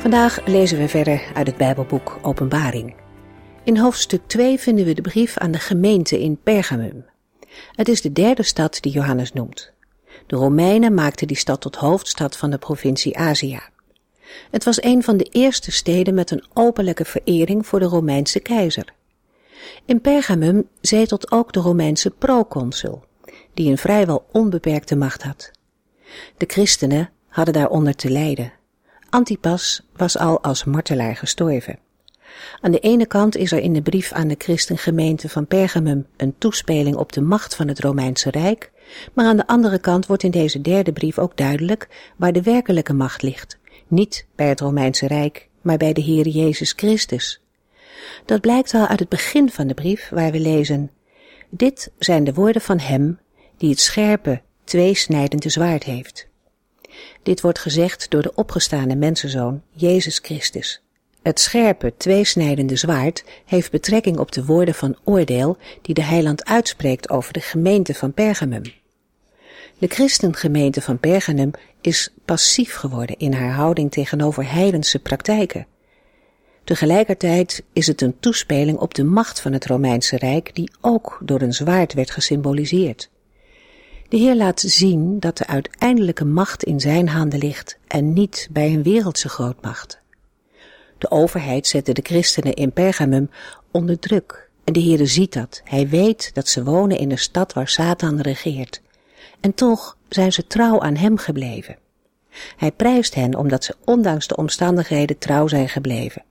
Vandaag lezen we verder uit het Bijbelboek Openbaring. In hoofdstuk 2 vinden we de brief aan de gemeente in Pergamum. Het is de derde stad die Johannes noemt. De Romeinen maakten die stad tot hoofdstad van de provincie Azië. Het was een van de eerste steden met een openlijke verering voor de Romeinse keizer. In Pergamum zetelt ook de Romeinse proconsul, die een vrijwel onbeperkte macht had. De christenen hadden daaronder te lijden. Antipas was al als martelaar gestorven. Aan de ene kant is er in de brief aan de christengemeente van Pergamum een toespeling op de macht van het Romeinse Rijk, maar aan de andere kant wordt in deze derde brief ook duidelijk waar de werkelijke macht ligt. Niet bij het Romeinse Rijk, maar bij de Heer Jezus Christus. Dat blijkt al uit het begin van de brief, waar we lezen: Dit zijn de woorden van Hem die het scherpe, tweesnijdende zwaard heeft. Dit wordt gezegd door de opgestane mensenzoon, Jezus Christus. Het scherpe, tweesnijdende zwaard heeft betrekking op de woorden van oordeel die de heiland uitspreekt over de gemeente van Pergamum. De christengemeente van Pergamum is passief geworden in haar houding tegenover heidense praktijken. Tegelijkertijd is het een toespeling op de macht van het Romeinse Rijk die ook door een zwaard werd gesymboliseerd. De Heer laat zien dat de uiteindelijke macht in zijn handen ligt en niet bij een wereldse grootmacht. De overheid zette de christenen in Pergamum onder druk en de Heere ziet dat. Hij weet dat ze wonen in een stad waar Satan regeert. En toch zijn ze trouw aan hem gebleven. Hij prijst hen omdat ze ondanks de omstandigheden trouw zijn gebleven.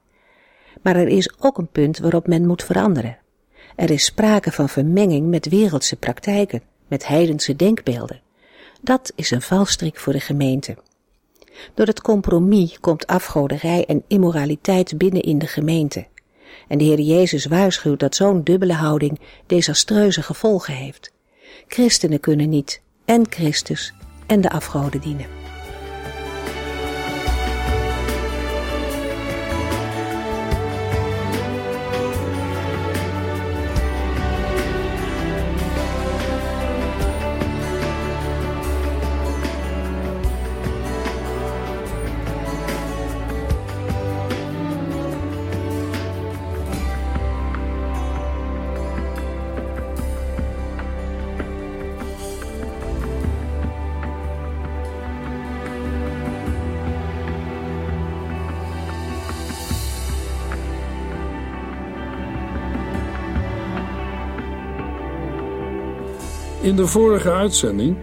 Maar er is ook een punt waarop men moet veranderen. Er is sprake van vermenging met wereldse praktijken met heidense denkbeelden. Dat is een valstrik voor de gemeente. Door het compromis komt afgoderij en immoraliteit binnen in de gemeente. En de Heer Jezus waarschuwt dat zo'n dubbele houding desastreuze gevolgen heeft. Christenen kunnen niet en Christus en de afgoden dienen. De vorige uitzending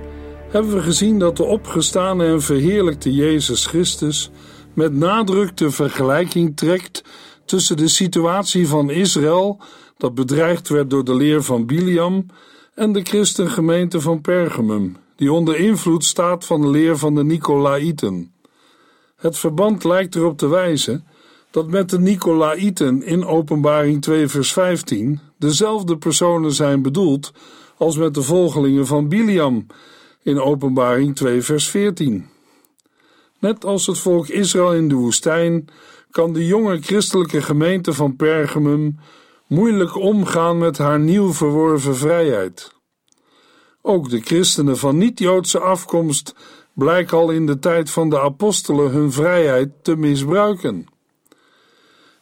hebben we gezien dat de opgestane en verheerlijkte Jezus Christus met nadruk de vergelijking trekt tussen de situatie van Israël, dat bedreigd werd door de leer van Biliam, en de christengemeente van Pergamum, die onder invloed staat van de leer van de Nicolaïten. Het verband lijkt erop te wijzen dat met de Nicolaïten in Openbaring 2 vers 15 dezelfde personen zijn bedoeld als met de volgelingen van Biliam in Openbaring 2 vers 14. Net als het volk Israël in de woestijn kan de jonge christelijke gemeente van Pergamum moeilijk omgaan met haar nieuw verworven vrijheid. Ook de christenen van niet-Joodse afkomst blijken al in de tijd van de apostelen hun vrijheid te misbruiken.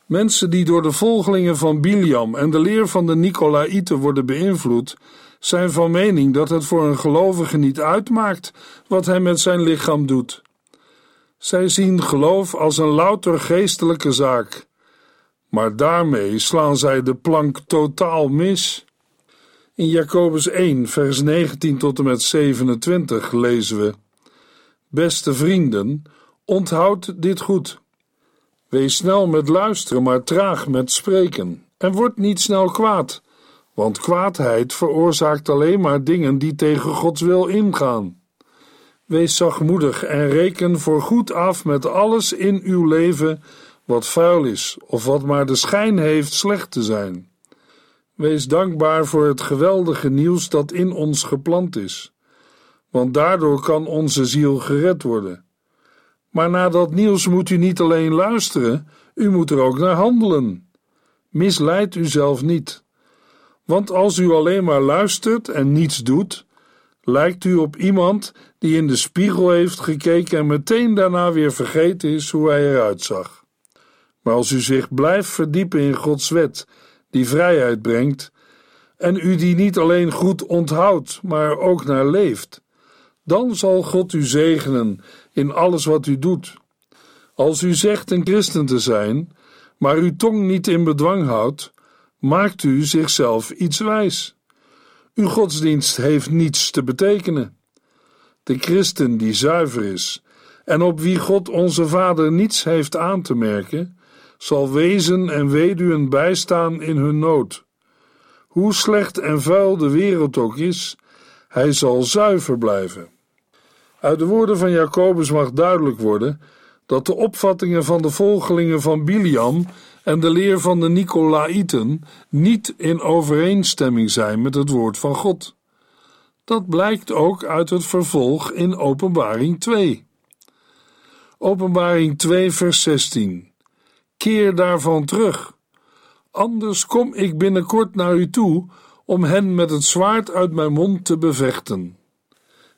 Mensen die door de volgelingen van Biliam en de leer van de Nicolaïten worden beïnvloed, zijn van mening dat het voor een gelovige niet uitmaakt wat hij met zijn lichaam doet. Zij zien geloof als een louter geestelijke zaak. Maar daarmee slaan zij de plank totaal mis. In Jacobus 1, vers 19 tot en met 27 lezen we: Beste vrienden, onthoud dit goed. Wees snel met luisteren, maar traag met spreken, en word niet snel kwaad want kwaadheid veroorzaakt alleen maar dingen die tegen Gods wil ingaan. Wees zachtmoedig en reken voor goed af met alles in uw leven wat vuil is of wat maar de schijn heeft slecht te zijn. Wees dankbaar voor het geweldige nieuws dat in ons geplant is, want daardoor kan onze ziel gered worden. Maar naar dat nieuws moet u niet alleen luisteren, u moet er ook naar handelen. Misleid uzelf niet. Want als u alleen maar luistert en niets doet, lijkt u op iemand die in de spiegel heeft gekeken en meteen daarna weer vergeten is hoe hij eruit zag. Maar als u zich blijft verdiepen in Gods wet, die vrijheid brengt, en u die niet alleen goed onthoudt, maar ook naar leeft, dan zal God u zegenen in alles wat u doet. Als u zegt een christen te zijn, maar uw tong niet in bedwang houdt, maakt u zichzelf iets wijs. Uw godsdienst heeft niets te betekenen. De christen die zuiver is en op wie God onze Vader niets heeft aan te merken, zal wezen en weduwen bijstaan in hun nood. Hoe slecht en vuil de wereld ook is, hij zal zuiver blijven. Uit de woorden van Jacobus mag duidelijk worden dat de opvattingen van de volgelingen van Biliam en de leer van de Nicolaïten niet in overeenstemming zijn met het woord van God. Dat blijkt ook uit het vervolg in Openbaring 2. Openbaring 2, vers 16. Keer daarvan terug. Anders kom ik binnenkort naar u toe om hen met het zwaard uit mijn mond te bevechten.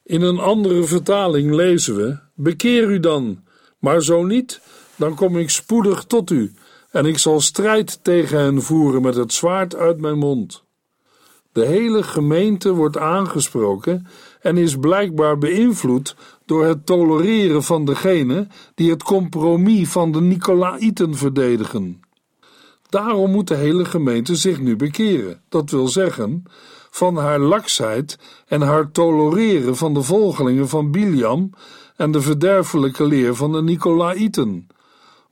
In een andere vertaling lezen we: Bekeer u dan, maar zo niet, dan kom ik spoedig tot u en ik zal strijd tegen hen voeren met het zwaard uit mijn mond. De hele gemeente wordt aangesproken en is blijkbaar beïnvloed door het tolereren van degene die het compromis van de Nicolaïten verdedigen. Daarom moet de hele gemeente zich nu bekeren, dat wil zeggen, van haar laksheid en haar tolereren van de volgelingen van Biliam en de verderfelijke leer van de Nicolaïten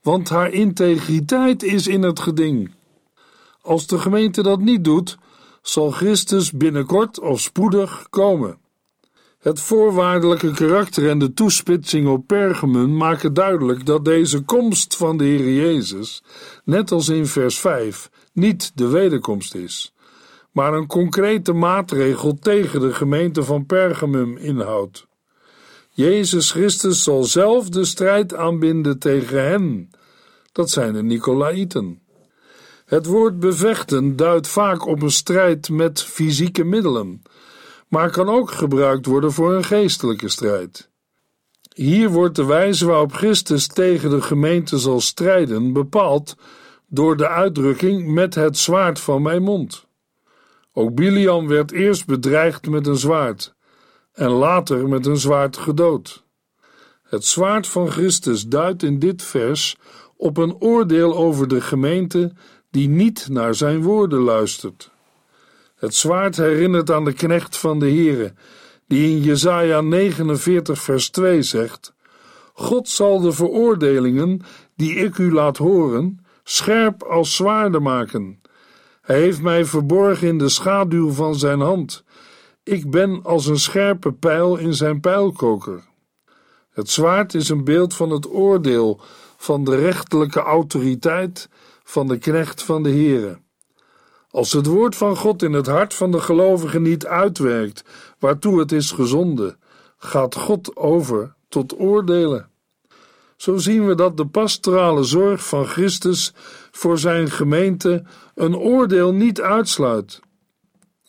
want haar integriteit is in het geding. Als de gemeente dat niet doet, zal Christus binnenkort of spoedig komen. Het voorwaardelijke karakter en de toespitsing op Pergamum maken duidelijk dat deze komst van de Heer Jezus, net als in vers 5, niet de wederkomst is, maar een concrete maatregel tegen de gemeente van Pergamum inhoudt. Jezus Christus zal zelf de strijd aanbinden tegen hen. Dat zijn de Nicolaïten. Het woord bevechten duidt vaak op een strijd met fysieke middelen, maar kan ook gebruikt worden voor een geestelijke strijd. Hier wordt de wijze waarop Christus tegen de gemeente zal strijden bepaald door de uitdrukking met het zwaard van mijn mond. Ook Biliam werd eerst bedreigd met een zwaard en later met een zwaard gedood. Het zwaard van Christus duidt in dit vers op een oordeel over de gemeente die niet naar zijn woorden luistert. Het zwaard herinnert aan de knecht van de Heere, die in Jesaja 49 vers 2 zegt: God zal de veroordelingen die ik u laat horen, scherp als zwaarden maken. Hij heeft mij verborgen in de schaduw van zijn hand. Ik ben als een scherpe pijl in zijn pijlkoker. Het zwaard is een beeld van het oordeel, van de rechterlijke autoriteit van de knecht van de Heere. Als het woord van God in het hart van de gelovigen niet uitwerkt, waartoe het is gezonden, gaat God over tot oordelen. Zo zien we dat de pastorale zorg van Christus voor zijn gemeente een oordeel niet uitsluit.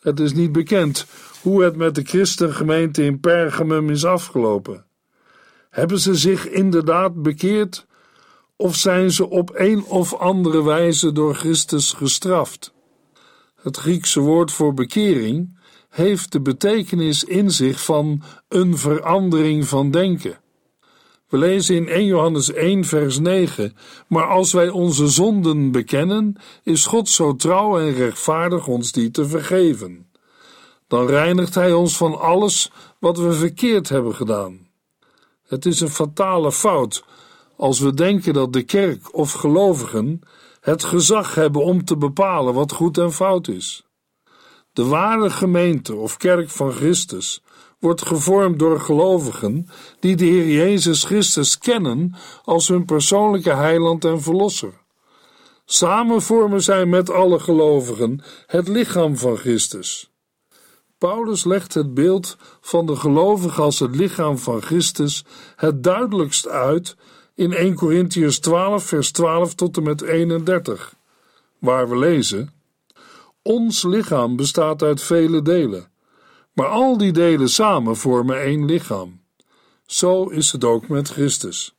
Het is niet bekend hoe het met de christengemeente in Pergamum is afgelopen. Hebben ze zich inderdaad bekeerd of zijn ze op een of andere wijze door Christus gestraft? Het Griekse woord voor bekering heeft de betekenis in zich van een verandering van denken. We lezen in 1 Johannes 1, vers 9: Maar als wij onze zonden bekennen, is God zo trouw en rechtvaardig ons die te vergeven. Dan reinigt Hij ons van alles wat we verkeerd hebben gedaan. Het is een fatale fout als we denken dat de kerk of gelovigen het gezag hebben om te bepalen wat goed en fout is. De ware gemeente of kerk van Christus wordt gevormd door gelovigen die de Heer Jezus Christus kennen als hun persoonlijke heiland en verlosser. Samen vormen zij met alle gelovigen het lichaam van Christus. Paulus legt het beeld van de gelovige als het lichaam van Christus het duidelijkst uit in 1 Corinthians 12, vers 12 tot en met 31, waar we lezen: Ons lichaam bestaat uit vele delen, maar al die delen samen vormen één lichaam. Zo is het ook met Christus.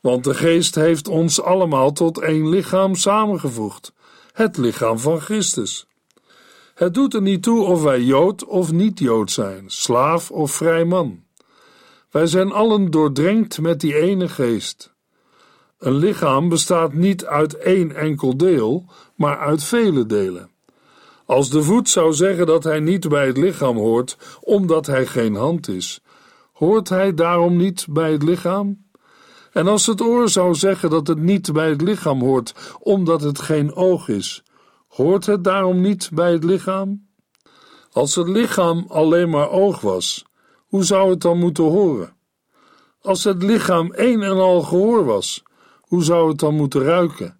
Want de Geest heeft ons allemaal tot één lichaam samengevoegd, het lichaam van Christus. Het doet er niet toe of wij Jood of niet-Jood zijn, slaaf of vrij man. Wij zijn allen doordrenkt met die ene geest. Een lichaam bestaat niet uit één enkel deel, maar uit vele delen. Als de voet zou zeggen dat hij niet bij het lichaam hoort, omdat hij geen hand is, hoort hij daarom niet bij het lichaam? En als het oor zou zeggen dat het niet bij het lichaam hoort, omdat het geen oog is, hoort het daarom niet bij het lichaam? Als het lichaam alleen maar oog was, hoe zou het dan moeten horen? Als het lichaam één en al gehoor was, hoe zou het dan moeten ruiken?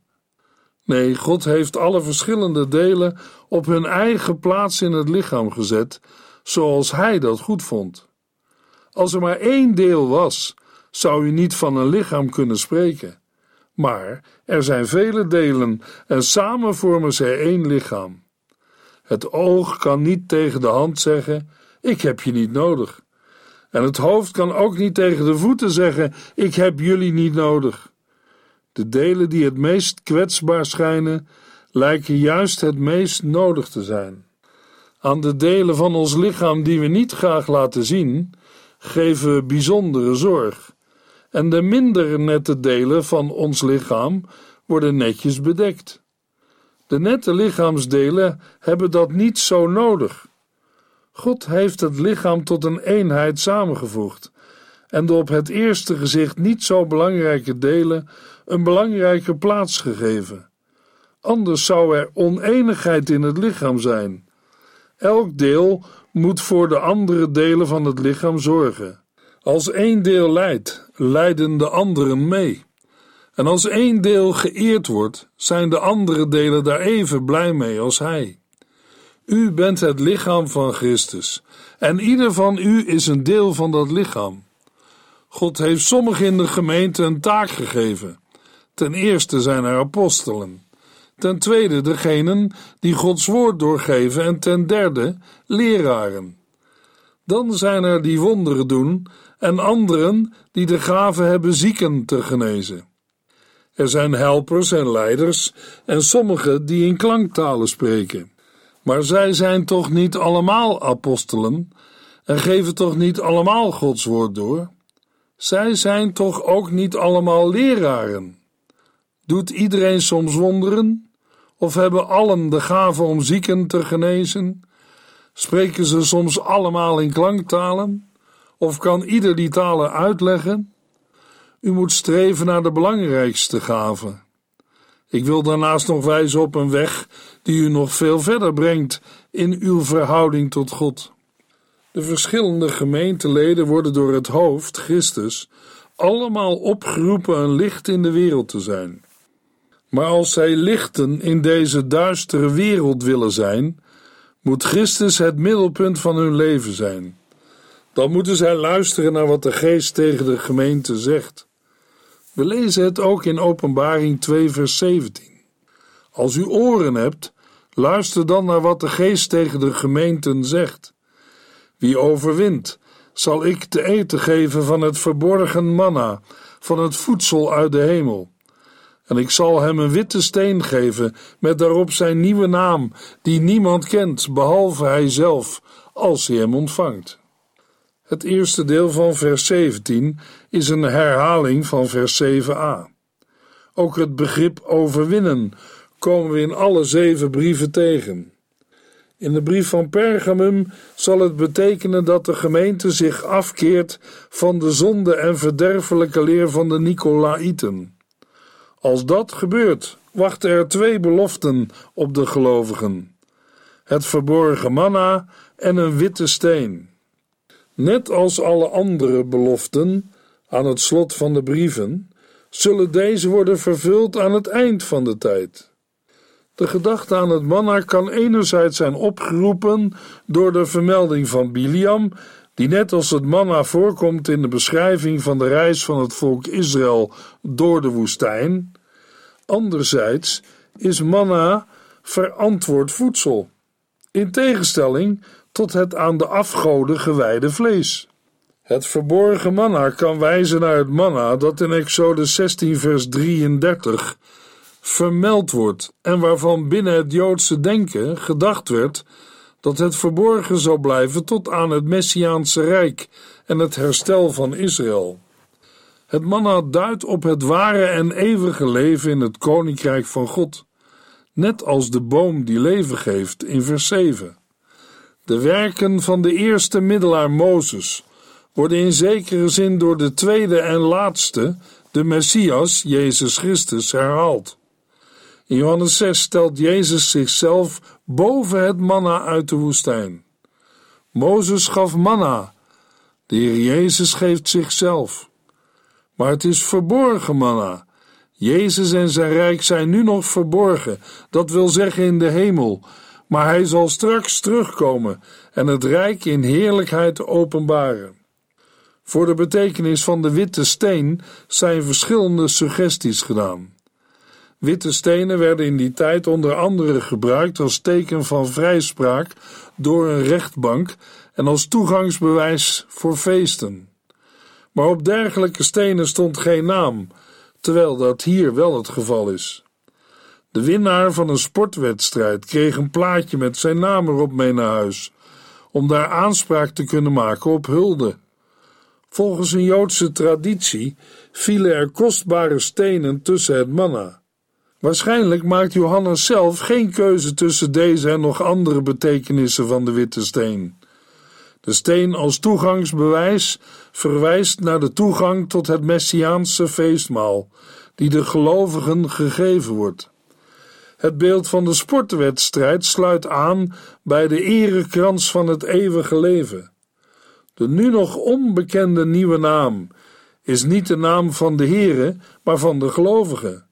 Nee, God heeft alle verschillende delen op hun eigen plaats in het lichaam gezet, zoals Hij dat goed vond. Als er maar één deel was, zou u niet van een lichaam kunnen spreken. Maar er zijn vele delen en samen vormen zij één lichaam. Het oog kan niet tegen de hand zeggen: Ik heb je niet nodig. En het hoofd kan ook niet tegen de voeten zeggen: Ik heb jullie niet nodig. De delen die het meest kwetsbaar schijnen, lijken juist het meest nodig te zijn. Aan de delen van ons lichaam die we niet graag laten zien, geven we bijzondere zorg. En de minder nette delen van ons lichaam worden netjes bedekt. De nette lichaamsdelen hebben dat niet zo nodig. God heeft het lichaam tot een eenheid samengevoegd en de op het eerste gezicht niet zo belangrijke delen een belangrijke plaats gegeven. Anders zou er oneenigheid in het lichaam zijn. Elk deel moet voor de andere delen van het lichaam zorgen. Als één deel lijdt, lijden de anderen mee. En als één deel geëerd wordt, zijn de andere delen daar even blij mee als hij. U bent het lichaam van Christus, en ieder van u is een deel van dat lichaam. God heeft sommigen in de gemeente een taak gegeven. Ten eerste zijn er apostelen. Ten tweede degenen die Gods woord doorgeven. En ten derde leraren. Dan zijn er die wonderen doen en anderen die de gave hebben zieken te genezen. Er zijn helpers en leiders en sommigen die in klanktalen spreken. Maar zij zijn toch niet allemaal apostelen en geven toch niet allemaal Gods woord door? Zij zijn toch ook niet allemaal leraren? Doet iedereen soms wonderen? Of hebben allen de gave om zieken te genezen? Spreken ze soms allemaal in klanktalen? Of kan ieder die talen uitleggen? U moet streven naar de belangrijkste gave. Ik wil daarnaast nog wijzen op een weg die u nog veel verder brengt in uw verhouding tot God. De verschillende gemeenteleden worden door het hoofd, Christus, allemaal opgeroepen een licht in de wereld te zijn. Maar als zij lichten in deze duistere wereld willen zijn, moet Christus het middelpunt van hun leven zijn. Dan moeten zij luisteren naar wat de Geest tegen de gemeente zegt. We lezen het ook in Openbaring 2, vers 17. Als u oren hebt, luister dan naar wat de Geest tegen de gemeenten zegt. Wie overwint, zal ik te eten geven van het verborgen manna, van het voedsel uit de hemel. En ik zal hem een witte steen geven, met daarop zijn nieuwe naam, die niemand kent, behalve hij zelf, als hij hem ontvangt. Het eerste deel van vers 17 is een herhaling van vers 7a. Ook het begrip overwinnen komen we in alle zeven brieven tegen. In de brief van Pergamum zal het betekenen dat de gemeente zich afkeert van de zonde en verderfelijke leer van de Nicolaïten. Als dat gebeurt, wachten er twee beloften op de gelovigen: het verborgen manna en een witte steen. Net als alle andere beloften aan het slot van de brieven, zullen deze worden vervuld aan het eind van de tijd. De gedachte aan het manna kan enerzijds zijn opgeroepen door de vermelding van Biliam, die net als het manna voorkomt in de beschrijving van de reis van het volk Israël door de woestijn. Anderzijds is manna verantwoord voedsel, in tegenstelling tot het aan de afgoden gewijde vlees. Het verborgen manna kan wijzen naar het manna dat in Exode 16 vers 33 vermeld wordt en waarvan binnen het Joodse denken gedacht werd dat het verborgen zou blijven tot aan het Messiaanse Rijk en het herstel van Israël. Het manna duidt op het ware en eeuwige leven in het koninkrijk van God, net als de boom die leven geeft in vers 7. De werken van de eerste middelaar Mozes worden in zekere zin door de tweede en laatste, de Messias, Jezus Christus, herhaald. In Johannes 6 stelt Jezus zichzelf boven het manna uit de woestijn. Mozes gaf manna, de Heer Jezus geeft zichzelf. Maar het is verborgen manna. Jezus en zijn rijk zijn nu nog verborgen, dat wil zeggen in de hemel, maar hij zal straks terugkomen en het rijk in heerlijkheid openbaren. Voor de betekenis van de witte steen zijn verschillende suggesties gedaan. Witte stenen werden in die tijd onder andere gebruikt als teken van vrijspraak door een rechtbank en als toegangsbewijs voor feesten. Maar op dergelijke stenen stond geen naam, terwijl dat hier wel het geval is. De winnaar van een sportwedstrijd kreeg een plaatje met zijn naam erop mee naar huis, om daar aanspraak te kunnen maken op hulde. Volgens een Joodse traditie vielen er kostbare stenen tussen het manna. Waarschijnlijk maakt Johannes zelf geen keuze tussen deze en nog andere betekenissen van de witte steen. De steen als toegangsbewijs verwijst naar de toegang tot het Messiaanse feestmaal, die de gelovigen gegeven wordt. Het beeld van de sportwedstrijd sluit aan bij de erekrans van het eeuwige leven. De nu nog onbekende nieuwe naam is niet de naam van de Here, maar van de gelovigen.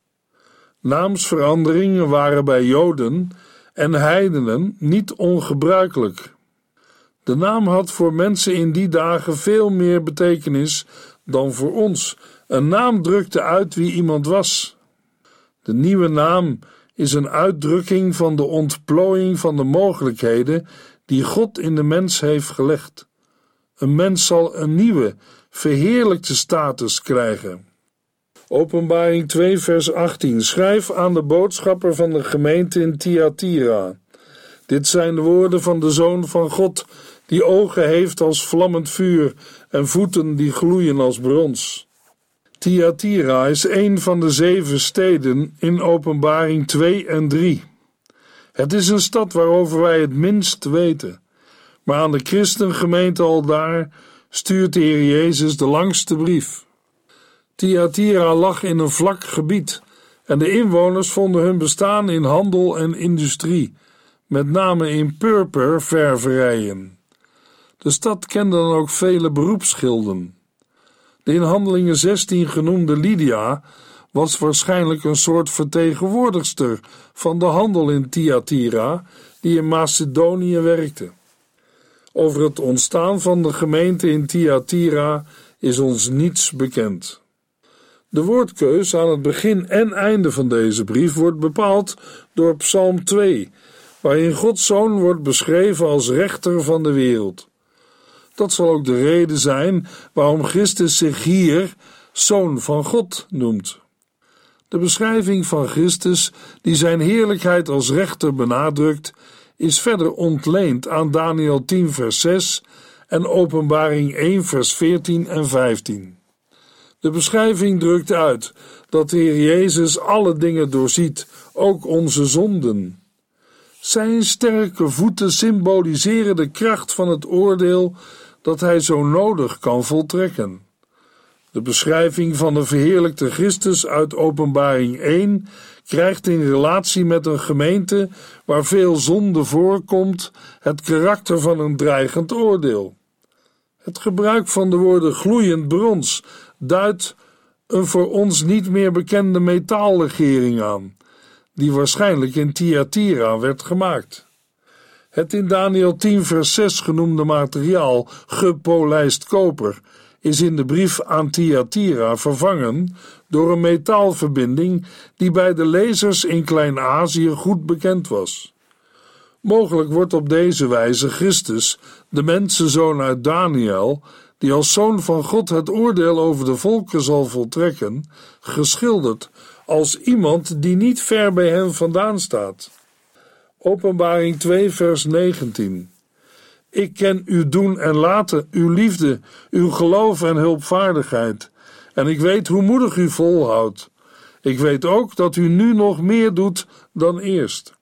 Naamsveranderingen waren bij Joden en heidenen niet ongebruikelijk. De naam had voor mensen in die dagen veel meer betekenis dan voor ons. Een naam drukte uit wie iemand was. De nieuwe naam is een uitdrukking van de ontplooiing van de mogelijkheden die God in de mens heeft gelegd. Een mens zal een nieuwe, verheerlijkte status krijgen. Openbaring 2, vers 18. Schrijf aan de boodschapper van de gemeente in Thyatira. Dit zijn de woorden van de Zoon van God, die ogen heeft als vlammend vuur en voeten die gloeien als brons. Thyatira is een van de zeven steden in Openbaring 2 en 3. Het is een stad waarover wij het minst weten, maar aan de christengemeente al daar stuurt de Heer Jezus de langste brief. Thyatira lag in een vlak gebied en de inwoners vonden hun bestaan in handel en industrie, met name in purperververijen. De stad kende dan ook vele beroepsschilden. De in Handelingen 16 genoemde Lydia was waarschijnlijk een soort vertegenwoordigster van de handel in Thyatira, die in Macedonië werkte. Over het ontstaan van de gemeente in Thyatira is ons niets bekend. De woordkeus aan het begin en einde van deze brief wordt bepaald door Psalm 2, waarin Gods Zoon wordt beschreven als rechter van de wereld. Dat zal ook de reden zijn waarom Christus zich hier Zoon van God noemt. De beschrijving van Christus, die zijn heerlijkheid als rechter benadrukt, is verder ontleend aan Daniel 10, vers 6 en Openbaring 1, vers 14 en 15. De beschrijving drukt uit dat de Heer Jezus alle dingen doorziet, ook onze zonden. Zijn sterke voeten symboliseren de kracht van het oordeel dat hij zo nodig kan voltrekken. De beschrijving van de verheerlijkte Christus uit Openbaring 1 krijgt in relatie met een gemeente waar veel zonde voorkomt het karakter van een dreigend oordeel. Het gebruik van de woorden gloeiend brons duidt een voor ons niet meer bekende metaallegering aan, die waarschijnlijk in Thyatira werd gemaakt. Het in Daniel 10 vers 6 genoemde materiaal, gepolijst koper, is in de brief aan Thyatira vervangen door een metaalverbinding die bij de lezers in Klein-Azië goed bekend was. Mogelijk wordt op deze wijze Christus, de mensenzoon uit Daniel, die als zoon van God het oordeel over de volken zal voltrekken, geschilderd als iemand die niet ver bij hen vandaan staat. Openbaring 2, vers 19. Ik ken uw doen en laten, uw liefde, uw geloof en hulpvaardigheid, en ik weet hoe moedig u volhoudt. Ik weet ook dat u nu nog meer doet dan eerst.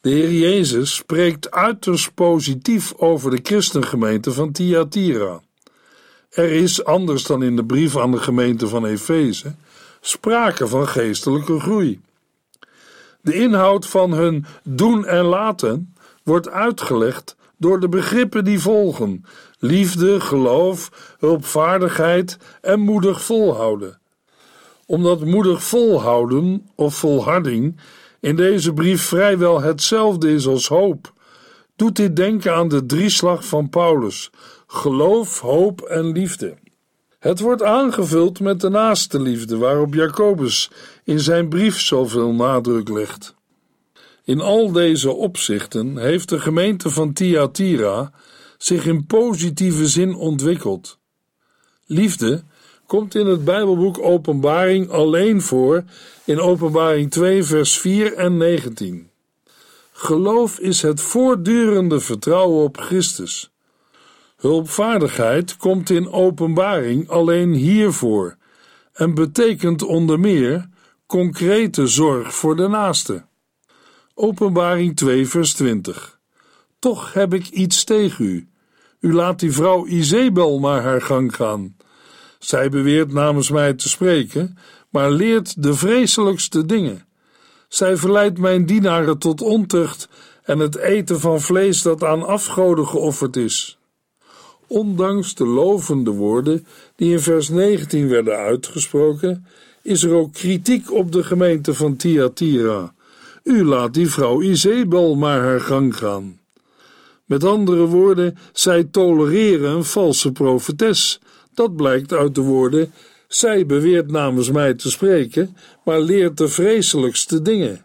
De Heer Jezus spreekt uiterst positief over de christengemeente van Thyatira. Er is, anders dan in de brief aan de gemeente van Efeze, sprake van geestelijke groei. De inhoud van hun doen en laten wordt uitgelegd door de begrippen die volgen: liefde, geloof, hulpvaardigheid en moedig volhouden. Omdat moedig volhouden of volharding in deze brief vrijwel hetzelfde is als hoop, doet dit denken aan de drieslag van Paulus: geloof, hoop en liefde. Het wordt aangevuld met de naaste liefde waarop Jacobus in zijn brief zoveel nadruk legt. In al deze opzichten heeft de gemeente van Thyatira zich in positieve zin ontwikkeld. Liefde komt in het Bijbelboek Openbaring alleen voor in Openbaring 2, vers 4 en 19. Geloof is het voortdurende vertrouwen op Christus. Hulpvaardigheid komt in Openbaring alleen hiervoor en betekent onder meer concrete zorg voor de naaste. Openbaring 2, vers 20. Toch heb ik iets tegen u. U laat die vrouw Izebel maar haar gang gaan. Zij beweert namens mij te spreken, maar leert de vreselijkste dingen. Zij verleidt mijn dienaren tot ontucht en het eten van vlees dat aan afgoden geofferd is. Ondanks de lovende woorden die in vers 19 werden uitgesproken, is er ook kritiek op de gemeente van Thyatira. U laat die vrouw Izebel maar haar gang gaan. Met andere woorden, zij tolereren een valse profetes. Dat blijkt uit de woorden: zij beweert namens mij te spreken, maar leert de vreselijkste dingen.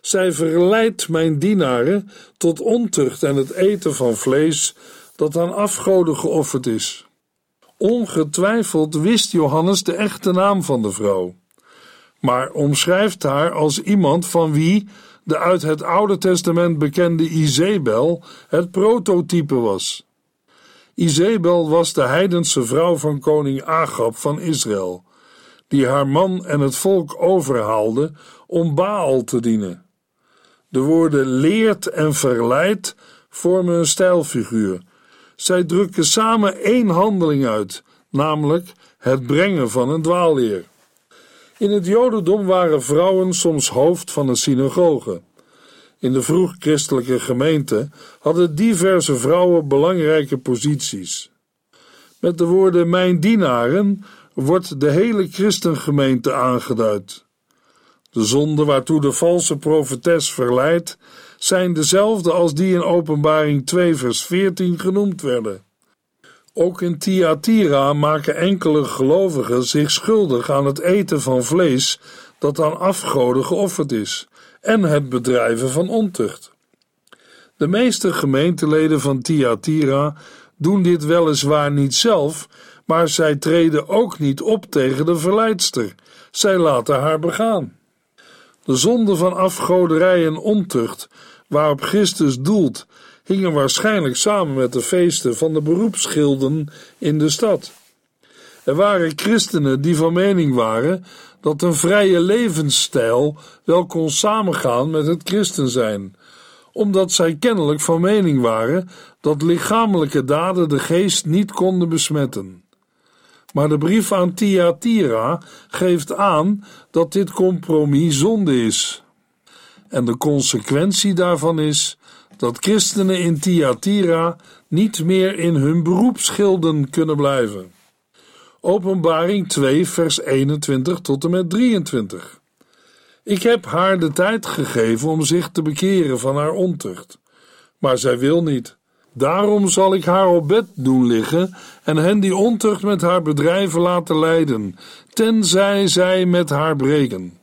Zij verleidt mijn dienaren tot ontucht en het eten van vlees dat aan afgoden geofferd is. Ongetwijfeld wist Johannes de echte naam van de vrouw, maar omschrijft haar als iemand van wie de uit het Oude Testament bekende Izebel het prototype was. Izebel was de heidense vrouw van koning Agab van Israël, die haar man en het volk overhaalde om Baal te dienen. De woorden leert en verleidt vormen een stijlfiguur. Zij drukken samen één handeling uit, namelijk het brengen van een dwaalleer. In het Jodendom waren vrouwen soms hoofd van een synagoge. In de vroeg-christelijke gemeente hadden diverse vrouwen belangrijke posities. Met de woorden mijn dienaren wordt de hele christengemeente aangeduid. De zonden waartoe de valse profetes verleidt, zijn dezelfde als die in Openbaring 2 vers 14 genoemd werden. Ook in Thyatira maken enkele gelovigen zich schuldig aan het eten van vlees dat aan afgoden geofferd is en het bedrijven van ontucht. De meeste gemeenteleden van Thyatira doen dit weliswaar niet zelf, maar zij treden ook niet op tegen de verleidster. Zij laten haar begaan. De zonde van afgoderij en ontucht, waarop Christus doelt, hingen waarschijnlijk samen met de feesten van de beroepsgilden in de stad. Er waren christenen die van mening waren dat een vrije levensstijl wel kon samengaan met het christen zijn, omdat zij kennelijk van mening waren dat lichamelijke daden de geest niet konden besmetten. Maar de brief aan Thyatira geeft aan dat dit compromis zonde is. En de consequentie daarvan is dat christenen in Thyatira niet meer in hun beroepsschilden kunnen blijven. Openbaring 2, vers 21 tot en met 23. Ik heb haar de tijd gegeven om zich te bekeren van haar ontucht, maar zij wil niet. Daarom zal ik haar op bed doen liggen en hen die ontucht met haar bedrijven laten leiden, tenzij zij met haar breken.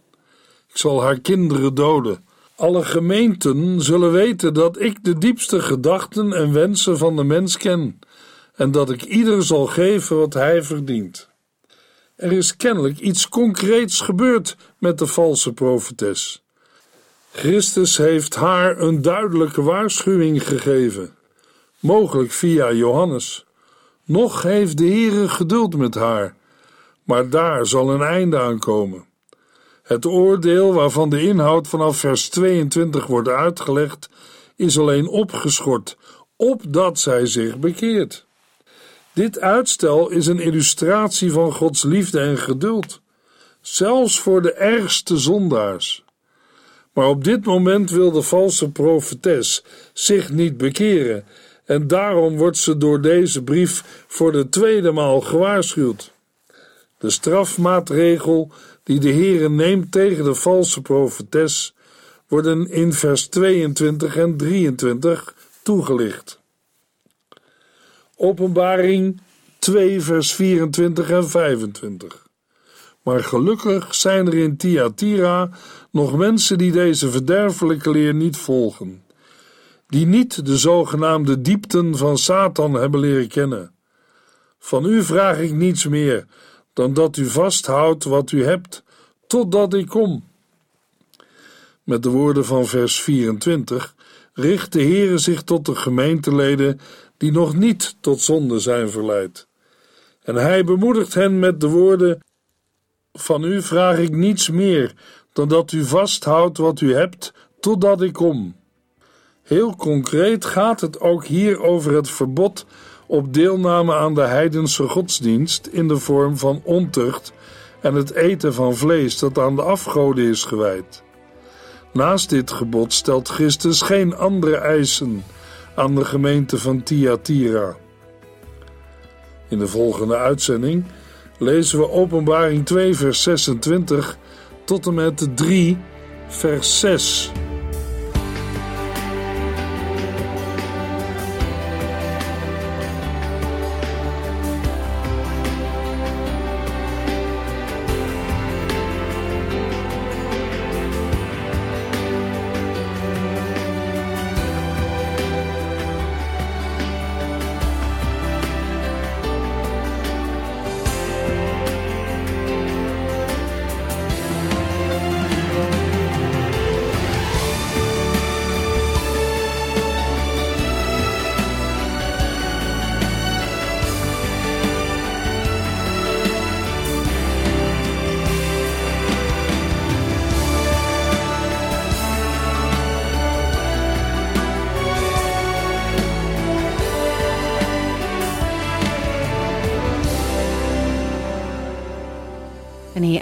Ik zal haar kinderen doden. Alle gemeenten zullen weten dat ik de diepste gedachten en wensen van de mens ken, en dat ik ieder zal geven wat hij verdient. Er is kennelijk iets concreets gebeurd met de valse profetes. Christus heeft haar een duidelijke waarschuwing gegeven, mogelijk via Johannes. Nog heeft de Heere geduld met haar, maar daar zal een einde aan komen. Het oordeel waarvan de inhoud vanaf vers 22 wordt uitgelegd, is alleen opgeschort, opdat zij zich bekeert. Dit uitstel is een illustratie van Gods liefde en geduld, zelfs voor de ergste zondaars. Maar op dit moment wil de valse profetes zich niet bekeren en daarom wordt ze door deze brief voor de tweede maal gewaarschuwd. De strafmaatregel die de Heere neemt tegen de valse profetes worden in vers 22 en 23 toegelicht. Openbaring 2, vers 24 en 25. Maar gelukkig zijn er in Thyatira nog mensen die deze verderfelijke leer niet volgen, die niet de zogenaamde diepten van Satan hebben leren kennen. Van u vraag ik niets meer dan dat u vasthoudt wat u hebt, totdat ik kom. Met de woorden van vers 24 richt de Heere zich tot de gemeenteleden die nog niet tot zonde zijn verleid. En hij bemoedigt hen met de woorden: Van u vraag ik niets meer dan dat u vasthoudt wat u hebt, totdat ik kom. Heel concreet gaat het ook hier over het verbod op deelname aan de heidense godsdienst in de vorm van ontucht en het eten van vlees dat aan de afgoden is gewijd. Naast dit gebod stelt Christus geen andere eisen aan de gemeente van Thyatira. In de volgende uitzending lezen we Openbaring 2, vers 26 tot en met 3, vers 6.